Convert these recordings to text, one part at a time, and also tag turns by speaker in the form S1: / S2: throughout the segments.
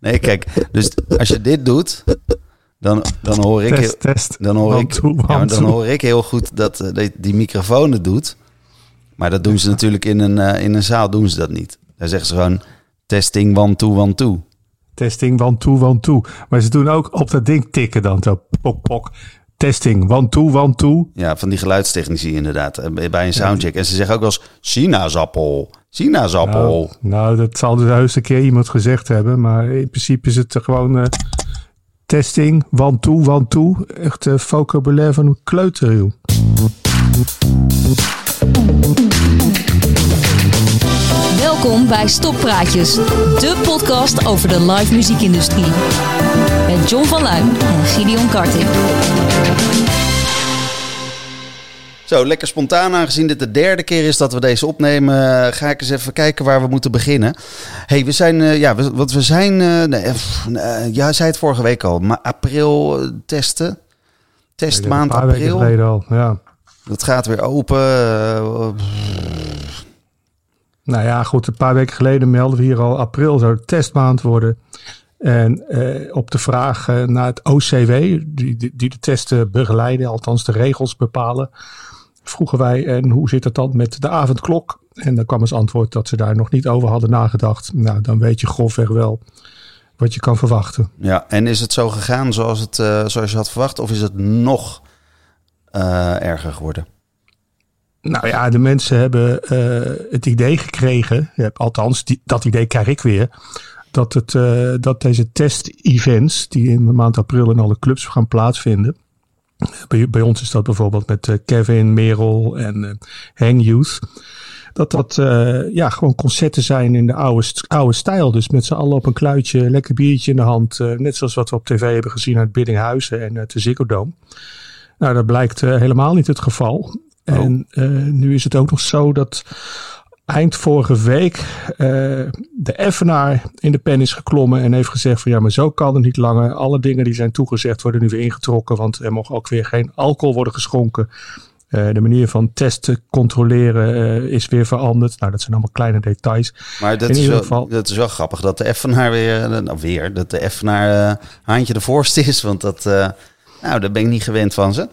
S1: Nee, kijk, dus als je dit doet, dan, dan hoor ik...
S2: Test,
S1: heel-
S2: test.
S1: Dan hoor, ik, ja, dan hoor ik heel goed dat eh, die, die microfoon het doet. Maar dat doen ze natuurlijk in een, eh, in een zaal doen ze dat niet. Daar zeggen ze gewoon testing one, two, one, two.
S2: Testing, one, two, one, two. Maar ze doen ook op dat ding tikken dan zo. Pok, pok. Testing, one, two, one, two.
S1: Ja, van die geluidstechnici inderdaad. eh, Bij een soundcheck. En ze zeggen ook wel eens sinaasappel. Sinaasappel.
S2: Nou, nou, dat zal dus heus een keer iemand gezegd hebben. Maar in principe is het gewoon eh, testing, one, two, one, two. Echt eh, vocabulaire van een kleuter, joh.
S3: Welkom bij Stoppraatjes, de podcast over de live muziekindustrie. Met John van Luijn en Gideon Karting.
S1: Zo, lekker spontaan aangezien dit de derde keer is dat we deze opnemen. eh, Ga ik eens even kijken waar we moeten beginnen. hey, we zijn, eh, ja, we, wat we zijn, eh, nee, pff, ja, zei het vorige week al, maar april testen. Testmaand
S2: Een paar weken
S1: april.
S2: geleden al, ja.
S1: Dat gaat weer open.
S2: Nou ja, goed, een paar weken geleden melden we hier al april zou testmaand worden. En eh, op de vraag eh, naar het OCW, die, die, die de testen begeleiden, althans de regels bepalen, vroegen wij en hoe zit het dan met de avondklok? En dan kwam als antwoord dat ze daar nog niet over hadden nagedacht. Nou, dan weet je grofweg wel wat je kan verwachten.
S1: Ja, en is het zo gegaan zoals, het, eh, zoals je had verwacht? Of is het nog eh, erger geworden?
S2: Nou ja, de mensen hebben eh, het idee gekregen, althans die, dat idee krijg ik weer, dat, het, dat deze test-events die in de maand april in alle clubs gaan plaatsvinden. Bij, bij ons is dat bijvoorbeeld met eh, Kevin, Merel en eh Hang Youth. Dat dat eh, ja, gewoon concerten zijn in de oude, oude stijl. Dus met z'n allen op een kluitje, lekker biertje in de hand. eh, net zoals wat we op tv hebben gezien uit Biddinghuizen en uit de Ziggo Dome. Nou, dat blijkt eh, helemaal niet het geval. En eh, nu is het ook nog zo dat eind vorige week eh, de Effenaar in de pen is geklommen en heeft gezegd van ja, maar zo kan het niet langer. Alle dingen die zijn toegezegd worden nu weer ingetrokken, want er mag ook weer geen alcohol worden geschonken. Eh, de manier van testen, controleren eh, is weer veranderd. Nou, dat zijn allemaal kleine details.
S1: Maar dat,
S2: In
S1: is
S2: ieder
S1: wel,
S2: geval-
S1: dat is wel grappig dat de Effenaar weer, nou weer, dat de Effenaar haantje de voorste is. Want dat, nou, dat ben ik niet gewend van ze.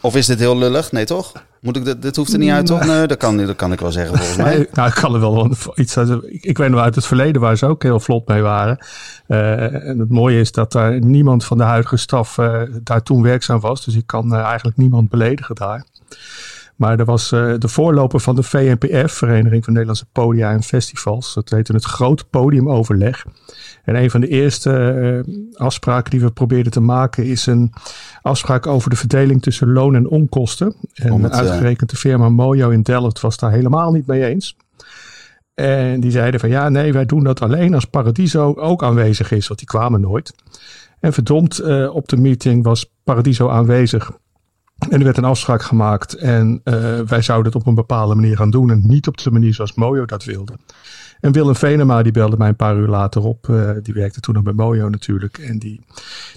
S1: Of is dit heel lullig? Nee, toch? Moet ik, dit, dit hoeft er niet uit, toch? Nee, dat kan, dat kan ik wel zeggen volgens mij.
S2: Nee, nou, ik kan er wel iets uit. Ik, ik weet nog uit het verleden waar ze ook heel vlot mee waren. Eh, en het mooie is dat daar niemand van de huidige staf eh, daar toen werkzaam was. Dus ik kan eh, eigenlijk niemand beledigen daar. Maar er was de voorloper van de VNPF, Vereniging van Nederlandse Podia en Festivals. Dat heette het Groot Podiumoverleg. En een van de eerste afspraken die we probeerden te maken is een afspraak over de verdeling tussen loon en onkosten. En
S1: het, eh,
S2: uitgerekend de firma Mojo in Delft was daar helemaal niet mee eens. En die zeiden van ja, nee, wij doen dat alleen als Paradiso ook aanwezig is, want die kwamen nooit. En verdomd, eh, op de meeting was Paradiso aanwezig. En er werd een afspraak gemaakt en eh, wij zouden het op een bepaalde manier gaan doen en niet op de manier zoals Mojo dat wilde. En Willem Venema die belde mij een paar uur later op. eh, die werkte toen nog bij Mojo natuurlijk. En die,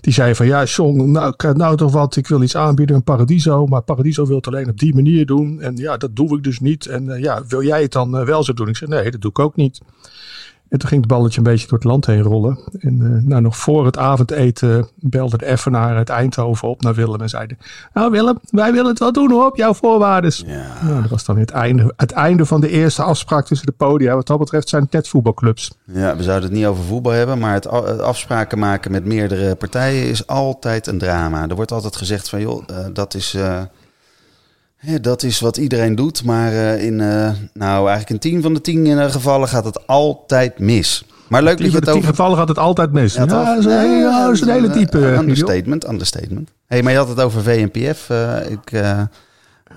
S2: die zei van ja, John, nou, heb nou toch wat. Ik wil iets aanbieden aan Paradiso. Maar Paradiso wil het alleen op die manier doen. En ja, dat doe ik dus niet. En eh, ja, wil jij het dan eh, wel zo doen? Ik zei nee, dat doe ik ook niet. En toen ging het balletje een beetje door het land heen rollen. En eh, nou, nog voor het avondeten belde de Effenaar uit Eindhoven op naar Willem en zeiden... Nou Willem, wij willen het wel doen hoor, op jouw voorwaarden.
S1: Ja.
S2: Nou, dat was dan het einde, het einde van de eerste afspraak tussen de podia. Wat dat betreft zijn het net voetbalclubs.
S1: ja, we zouden het niet over voetbal hebben, maar het afspraken maken met meerdere partijen is altijd een drama. Er wordt altijd gezegd van, joh, eh, dat is... eh, dat is wat iedereen doet, maar eh, in, eh, nou, eigenlijk in tien van de tien eh, gevallen gaat het altijd mis. Maar leuk dat
S2: In
S1: je het over...
S2: gevallen gaat het altijd mis. Ja,
S1: toch?
S2: dat is een, hele- ja, dat is een hele diepe.
S1: eh,
S2: Gideon.
S1: understatement, understatement. hey, maar je had het over VNPF. eh, ik, eh,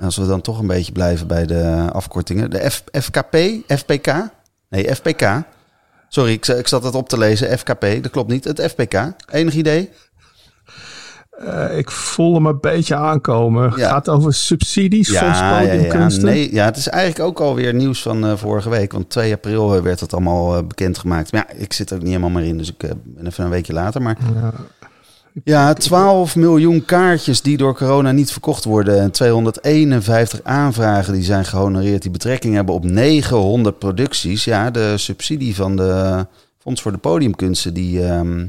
S1: als we dan toch een beetje blijven bij de afkortingen. De F, FKP, FPK? Nee, FPK. Sorry, ik, ik zat het op te lezen. FKP, dat klopt niet. Het FPK. Enig idee?
S2: Eh, ik voel hem een beetje aankomen.
S1: Ja.
S2: Gaat over subsidies, Fonds Podiumkunsten.
S1: Nee, ja, het is eigenlijk ook alweer nieuws van eh, vorige week. Want 2 april eh, werd het allemaal eh, bekendgemaakt. Maar ja, ik zit er ook niet helemaal meer in. Dus ik ben even een weekje later. Maar
S2: Ja.
S1: Ja, 12 miljoen kaartjes die door corona niet verkocht worden. En 251 aanvragen die zijn gehonoreerd die betrekking hebben op 900 producties. Ja, de subsidie van de Fonds voor de Podiumkunsten, die... ehm,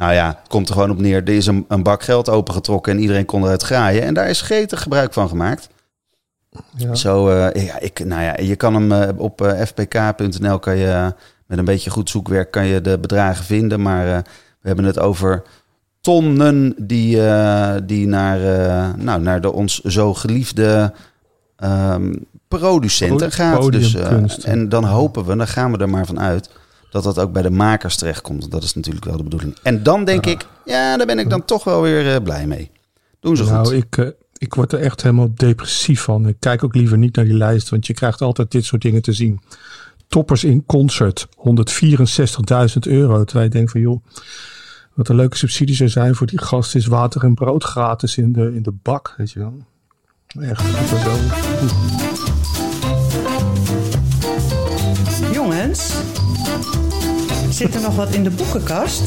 S1: nou ja, het komt er gewoon op neer. Er is een, een bak geld opengetrokken en iedereen kon eruit graaien. En daar is gretig gebruik van gemaakt.
S2: Ja.
S1: Zo, eh, ja, ik, nou ja, je kan hem eh, op eh, fpk.nl kan je met een beetje goed zoekwerk kan je de bedragen vinden. Maar we hebben het over tonnen die, die naar, nou, naar de ons zo geliefde ehm, producenten gaat. Dus, en dan hopen we, dan gaan we er maar van uit, dat dat ook bij de makers terechtkomt. Dat is natuurlijk wel de bedoeling. En dan denk ik, ja, daar ben ik dan toch wel weer eh, blij mee. Doen ze goed.
S2: Nou, ik, eh, ik word er echt helemaal depressief van. Ik kijk ook liever niet naar die lijst, want je krijgt altijd dit soort dingen te zien. Toppers in concert, 164.000 euro. Terwijl je denkt van joh, wat een leuke subsidie zou zijn voor die gast is water en brood gratis in de, in de bak. Weet je wel. Echt, dat is wel.
S4: Zit er nog wat in de boekenkast?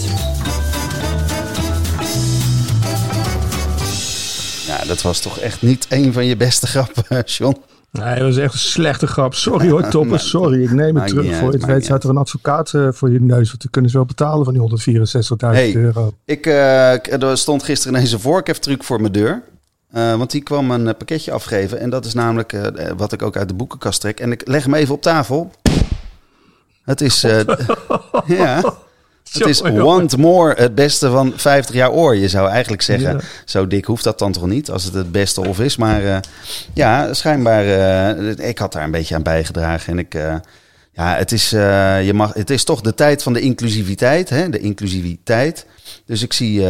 S1: Ja, dat was toch echt niet een van je beste grappen, John.
S2: Nee, dat was echt een slechte grap. Sorry hoor, toppers. Sorry, ik neem het terug. Voor je het weet staat er een advocaat eh, voor je neus. Want die kunnen ze wel betalen van die 164.000
S1: Hey.
S2: euro.
S1: Ik, eh, er stond gisteren ineens een voorkeftruc voor mijn deur. Eh, want die kwam een eh, pakketje afgeven. En dat is namelijk eh, wat ik ook uit de boekenkast trek. En ik leg hem even op tafel. Het is... eh, ja... Het is. Want More, het beste van 50 jaar oor. Je zou eigenlijk zeggen,
S2: Ja.
S1: zo dik hoeft dat dan toch niet, als het het beste of is. Maar eh, ja, schijnbaar, eh, ik had daar een beetje aan bijgedragen. En ik, ja, het is, je mag, het is toch de tijd van de inclusiviteit, hè? de inclusiviteit. Dus ik zie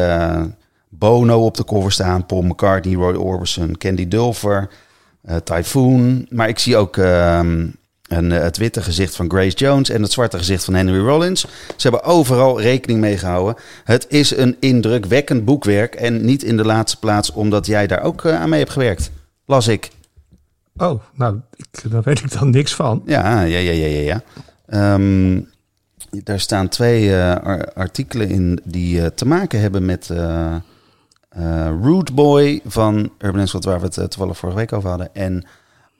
S1: Bono op de cover staan, Paul McCartney, Roy Orbison, Candy Dulfer, Typhoon. Maar ik zie ook ehm, een, eh, het witte gezicht van Grace Jones en het zwarte gezicht van Henry Rollins. Ze hebben overal rekening mee gehouden. Het is een indrukwekkend boekwerk. En niet in de laatste plaats omdat jij daar ook eh, aan mee hebt gewerkt. Las ik.
S2: Oh, nou, ik, daar weet ik dan niks van.
S1: Ja, ja, ja, ja, ja. ja. Ehm, daar staan twee eh, ar- artikelen in die te maken hebben met Root Boy van Urban Enschede, waar we het toevallig vorige week over hadden. En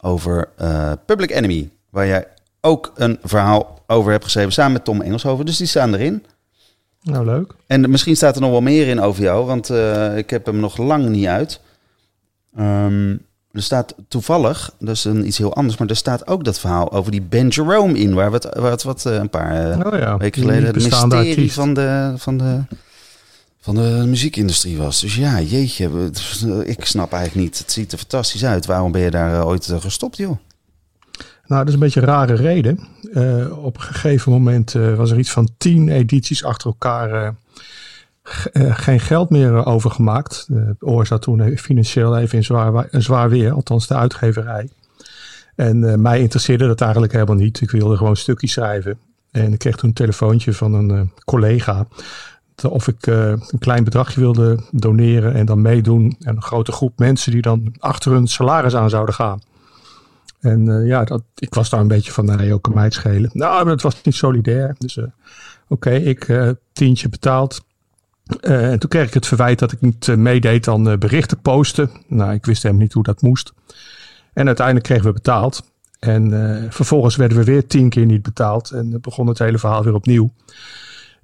S1: over Public Enemy, waar jij ook een verhaal over hebt geschreven samen met Tom Engelshoven. Dus die staan erin.
S2: Nou, leuk.
S1: En misschien staat er nog wel meer in over jou, want eh, ik heb hem nog lang niet uit. Ehm, er staat toevallig, dat is een, iets heel anders, maar er staat ook dat verhaal over die Ben Jerome in, waar we het, waar het wat eh, een paar eh,
S2: Oh ja,
S1: weken geleden het mysterie
S2: artiest.
S1: van de, van, de, van de muziekindustrie was. Dus ja, jeetje, ik snap eigenlijk niet. Het ziet er fantastisch uit. Waarom ben je daar ooit gestopt, joh?
S2: Nou, dat is een beetje een rare reden. Eh, op een gegeven moment eh, was er iets van tien edities achter elkaar eh, geen geld meer overgemaakt. De oor zat toen financieel even in zwaar, wa- zwaar weer, althans de uitgeverij. En mij interesseerde dat eigenlijk helemaal niet. Ik wilde gewoon stukjes schrijven. En ik kreeg toen een telefoontje van een collega. Of ik een klein bedragje wilde doneren en dan meedoen. En een grote groep mensen die dan achter hun salaris aan zouden gaan. En eh, ja, dat, ik was daar een beetje van, nee, ook kan mij het schelen. Nou, maar het was niet solidair. Dus eh, oké, ik eh tientje betaald. En toen kreeg ik het verwijt dat ik niet meedeed aan berichten posten. Nou, ik wist helemaal niet hoe dat moest. En uiteindelijk kregen we betaald. En vervolgens werden we weer tien keer niet betaald. En begon het hele verhaal weer opnieuw.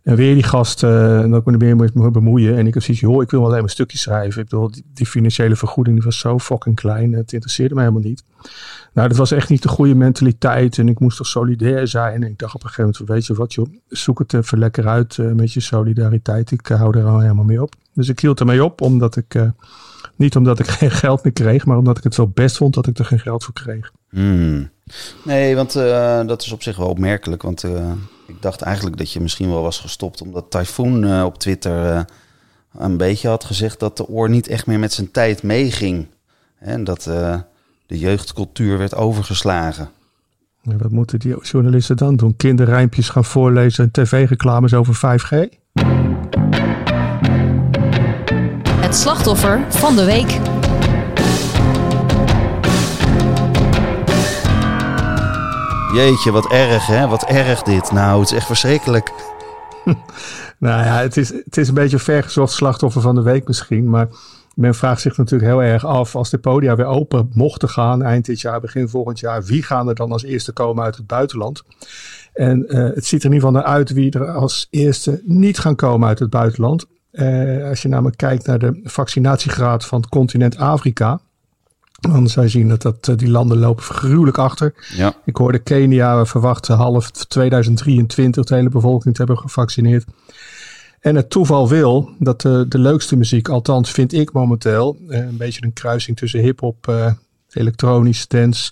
S2: En weer die gast, eh en dat ik me er meer mee bemoeien. En ik heb zoiets, joh, ik wil alleen maar stukjes schrijven. Ik bedoel, die, die financiële vergoeding die was zo fucking klein. Het interesseerde me helemaal niet. Nou, dat was echt niet de goede mentaliteit. En ik moest toch solidair zijn. En ik dacht op een gegeven moment, weet je wat joh, zoek het even lekker uit eh, met je solidariteit. Ik eh, hou er al helemaal mee op. Dus ik hield ermee op, omdat ik, niet omdat ik geen geld meer kreeg, maar omdat ik het wel best vond dat ik er geen geld voor kreeg.
S1: Hmm. Nee, want dat is op zich wel opmerkelijk. Want ik dacht eigenlijk dat je misschien wel was gestopt. Omdat Typhoon eh, op Twitter eh, een beetje had gezegd dat de oor niet echt meer met zijn tijd meeging. En dat eh, de jeugdcultuur werd overgeslagen.
S2: En wat moeten die journalisten dan doen? Kinderrijmpjes gaan voorlezen en tv-reclames over 5G?
S3: Het slachtoffer van de week.
S1: Jeetje, wat erg hè, wat erg dit. Nou, het is echt verschrikkelijk.
S2: Nou ja, het is, het is een beetje vergezocht slachtoffer van de week misschien. Maar men vraagt zich natuurlijk heel erg af als de podia weer open mochten gaan eind dit jaar, begin volgend jaar. Wie gaan er dan als eerste komen uit het buitenland? En eh, het ziet er in ieder geval naar uit wie er als eerste niet gaan komen uit het buitenland. Eh, als je namelijk kijkt naar de vaccinatiegraad van het continent Afrika. Dan zou je zien dat, dat eh, die landen lopen gruwelijk achter.
S1: Ja.
S2: Ik hoorde Kenia verwachten half 2023 de hele bevolking te hebben gevaccineerd. En het toeval wil dat de, de leukste muziek, althans vind ik momenteel, eh, een beetje een kruising tussen hip-hop, eh, elektronisch, dance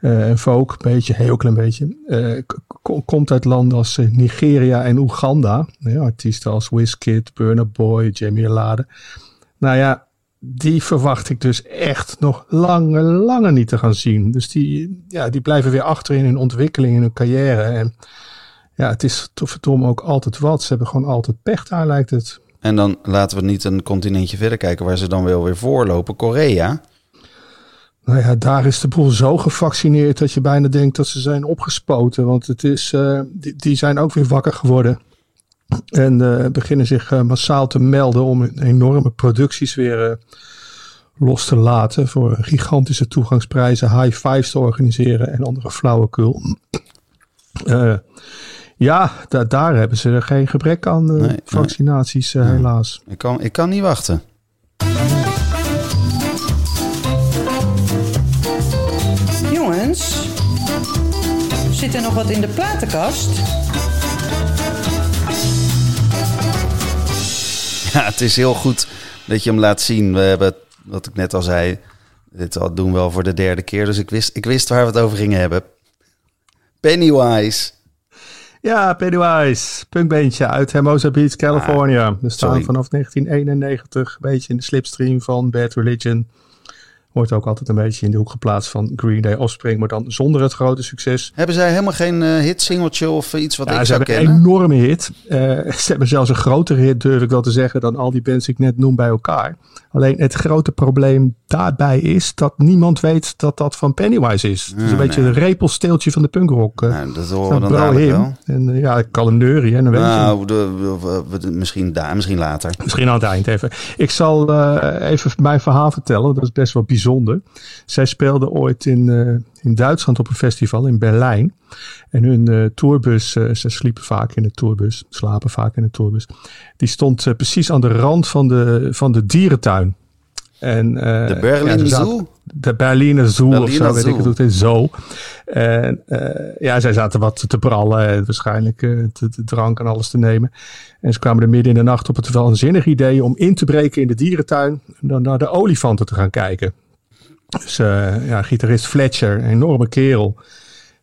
S2: en folk, een beetje, heel klein beetje, komt uit landen als Nigeria en Oeganda. Ja, artiesten als Wizkid, Burna Boy, Jamie Lade. Nou ja, die verwacht ik dus echt nog lange, lange niet te gaan zien. Dus die, ja, die blijven weer achter in hun ontwikkeling, in hun carrière. En ja, het is verdomme ook altijd wat. Ze hebben gewoon altijd pech daar, lijkt het.
S1: En dan laten we niet een continentje verder kijken waar ze dan wel weer voorlopen. Korea.
S2: Nou ja, daar is de boel zo gevaccineerd dat je bijna denkt dat ze zijn opgespoten. Want het is, eh, die, die zijn ook weer wakker geworden. En eh, beginnen zich eh, massaal te melden om hun enorme producties weer eh, los te laten. Voor gigantische toegangsprijzen, high fives te organiseren en andere flauwekul. Eh, ja, da- daar hebben ze er geen gebrek aan, eh,
S1: Nee, nee.
S2: vaccinaties helaas.
S1: Ik kan, ik kan niet wachten.
S4: Jongens, zit er nog wat in de platenkast?
S1: Ja, het is heel goed dat je hem laat zien. We hebben, wat ik net al zei, dit al doen we al voor de derde keer. Dus ik wist, ik wist waar we het over gingen hebben. Pennywise.
S2: Ja, Pennywise, punkbeentje uit Hermosa Beach, California. We staan
S1: Ah, sorry.
S2: vanaf 1991 een beetje in de slipstream van Bad Religion. Wordt ook altijd een beetje in de hoek geplaatst van Green Day Offspring, maar dan zonder het grote succes.
S1: Hebben zij helemaal geen eh, hitsingeltje of iets wat
S2: Ja,
S1: ik
S2: ze
S1: zou
S2: hebben een
S1: kennen?
S2: enorme hit. Eh, ze hebben zelfs een grotere hit, durf ik wel te zeggen, dan al die bands die ik net noem bij elkaar. Alleen het grote probleem daarbij is dat niemand weet dat dat van Pennywise is. Het is een
S1: Ja,
S2: beetje een repelsteeltje van de punkrock.
S1: Nou, dat horen we dan wel.
S2: En ja, ik kan hem hè, dan weet je.
S1: Nou, de, misschien daar, misschien later.
S2: Misschien aan het eind even. Ik zal even mijn verhaal vertellen. Dat is best wel bijzonder. Zij speelden ooit in, eh, in Duitsland op een festival in Berlijn. En hun eh, tourbus, eh, ze sliepen vaak in de tourbus, slapen vaak in de tourbus. Die stond precies aan de rand van de, van de dierentuin. En,
S1: De Berlin
S2: ja, ze zaten-
S1: Zoo?
S2: De Berliner Zoo of
S1: Berliner
S2: zo, weet ik het het is. Zo. En ja, zij zaten wat te brallen en waarschijnlijk te, te drank en alles te nemen. En ze kwamen er midden in de nacht op het waanzinnig idee om in te breken in de dierentuin en dan naar de olifanten te gaan kijken. Dus eh, ja, gitarist Fletcher, een enorme kerel,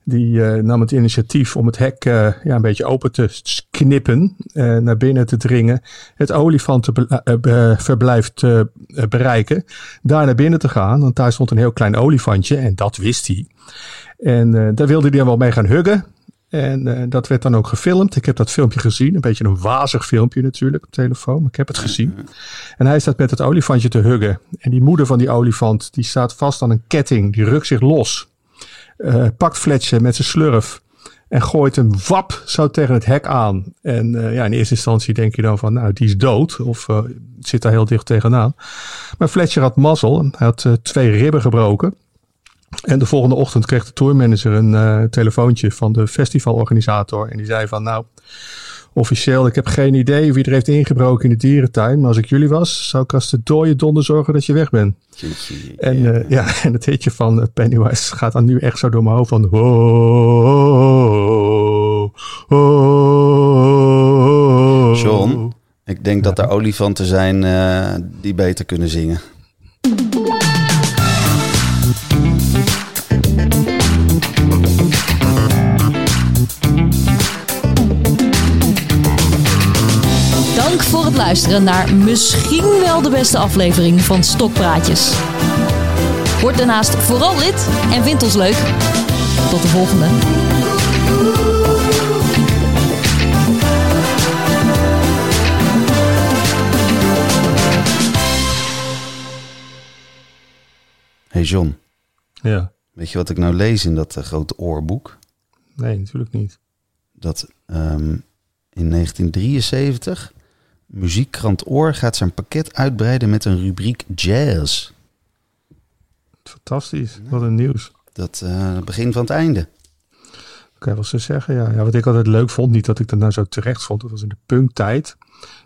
S2: die eh, nam het initiatief om het hek eh, ja, een beetje open te knippen, naar binnen te dringen, het olifantenverblijf te bereiken, daar naar binnen te gaan, want daar stond een heel klein olifantje en dat wist hij. En daar wilde hij dan wel mee gaan huggen. En eh, dat werd dan ook gefilmd. Ik heb dat filmpje gezien. Een beetje een wazig filmpje natuurlijk op telefoon. Maar ik heb het gezien. En hij staat met het olifantje te huggen. En die moeder van die olifant, die staat vast aan een ketting. Die rukt zich los. Eh, pakt Fletcher met zijn slurf. En gooit hem wap zo tegen het hek aan. En eh, ja, in eerste instantie denk je dan van, nou, die is dood. Of zit daar heel dicht tegenaan. Maar Fletcher had mazzel. Hij had twee ribben gebroken. En de volgende ochtend kreeg de tourmanager een eh, telefoontje van de festivalorganisator. En die zei van nou, officieel, ik heb geen idee wie er heeft ingebroken in de dierentuin. Maar als ik jullie was, zou ik als de dode donder zorgen dat je weg bent. En
S1: ja.
S2: ja, ja en het hitje van eh, Pennywise gaat dan nu echt zo door mijn hoofd van... Oh, oh,
S1: John, ik denk dat er olifanten zijn eh, die beter kunnen zingen.
S3: Luisteren naar misschien wel de beste aflevering van Stokpraatjes. Word daarnaast vooral lid en vind ons leuk. Tot de volgende.
S1: Hey John,
S2: Ja,
S1: weet je wat ik nou lees in dat eh, grote oorboek?
S2: nee, natuurlijk niet.
S1: Dat ehm, in 1973 Muziekkrant Oor gaat zijn pakket uitbreiden met een rubriek jazz.
S2: Fantastisch, wat een nieuws.
S1: Dat eh begin van het einde.
S2: Kan je wel zo zeggen, ja. ja. Wat ik altijd leuk vond, niet dat ik dat nou zo terecht vond, dat was in de punktijd.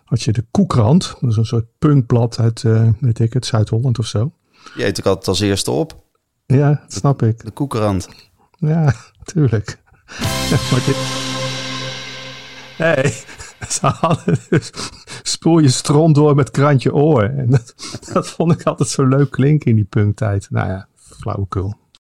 S2: Had je de Koekrand, dat is een soort punkblad uit, uh, weet ik het, Zuid-Holland of zo.
S1: Je eet ook altijd als eerste op.
S2: Ja, dat snap ik.
S1: De Koekrand.
S2: Ja, tuurlijk. maar dit... Nee, ze hadden dus spoel je stront door met krantje oor. En dat, dat vond ik altijd zo leuk klinken in die punktijd. Nou ja, flauwekul.